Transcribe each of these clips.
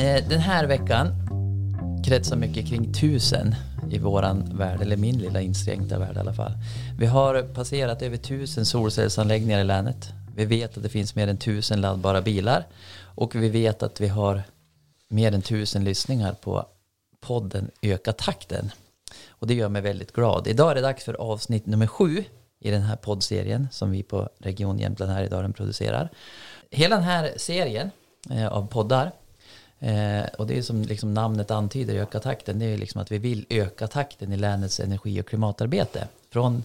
Eh, den här veckan kretsar mycket kring tusen i våran värld, eller min lilla inskränkta värld i alla fall. Vi har passerat över tusen solcellsanläggningar i länet. Vi vet att det finns mer än tusen laddbara bilar och vi vet att vi har mer än tusen lyssningar på podden Öka takten. Och det gör mig väldigt glad. Idag är det dags för avsnitt nummer sju i den här poddserien som vi på Region Jämtland här i idag producerar. Hela den här serien eh, av poddar eh, och det är som liksom namnet antyder, öka takten, det är liksom att vi vill öka takten i länets energi och klimatarbete från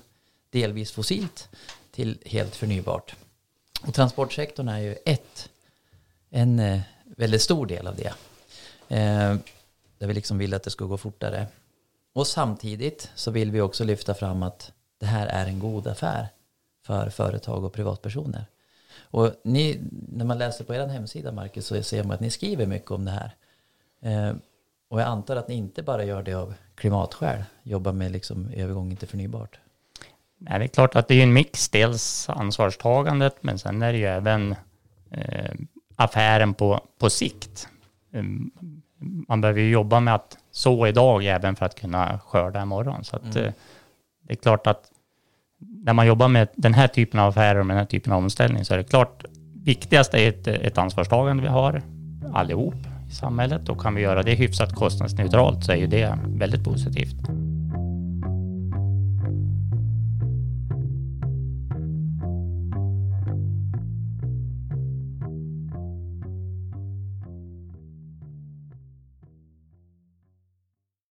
delvis fossilt till helt förnybart. Och transportsektorn är ju ett, en eh, väldigt stor del av det. Eh, där vi liksom vill att det ska gå fortare. Och samtidigt så vill vi också lyfta fram att det här är en god affär för företag och privatpersoner. Och ni, när man läser på er hemsida Marcus så ser man att ni skriver mycket om det här. Eh, och jag antar att ni inte bara gör det av klimatskäl, jobbar med liksom övergången till förnybart. Nej, det är klart att det är en mix, dels ansvarstagandet men sen är det ju även eh, affären på, på sikt. Um, man behöver ju jobba med att så idag även för att kunna skörda imorgon. Så att, mm. eh, det är klart att när man jobbar med den här typen av affärer och med den här typen av omställning så är det klart viktigast är ett, ett ansvarstagande vi har allihop i samhället och kan vi göra det hyfsat kostnadsneutralt så är ju det väldigt positivt.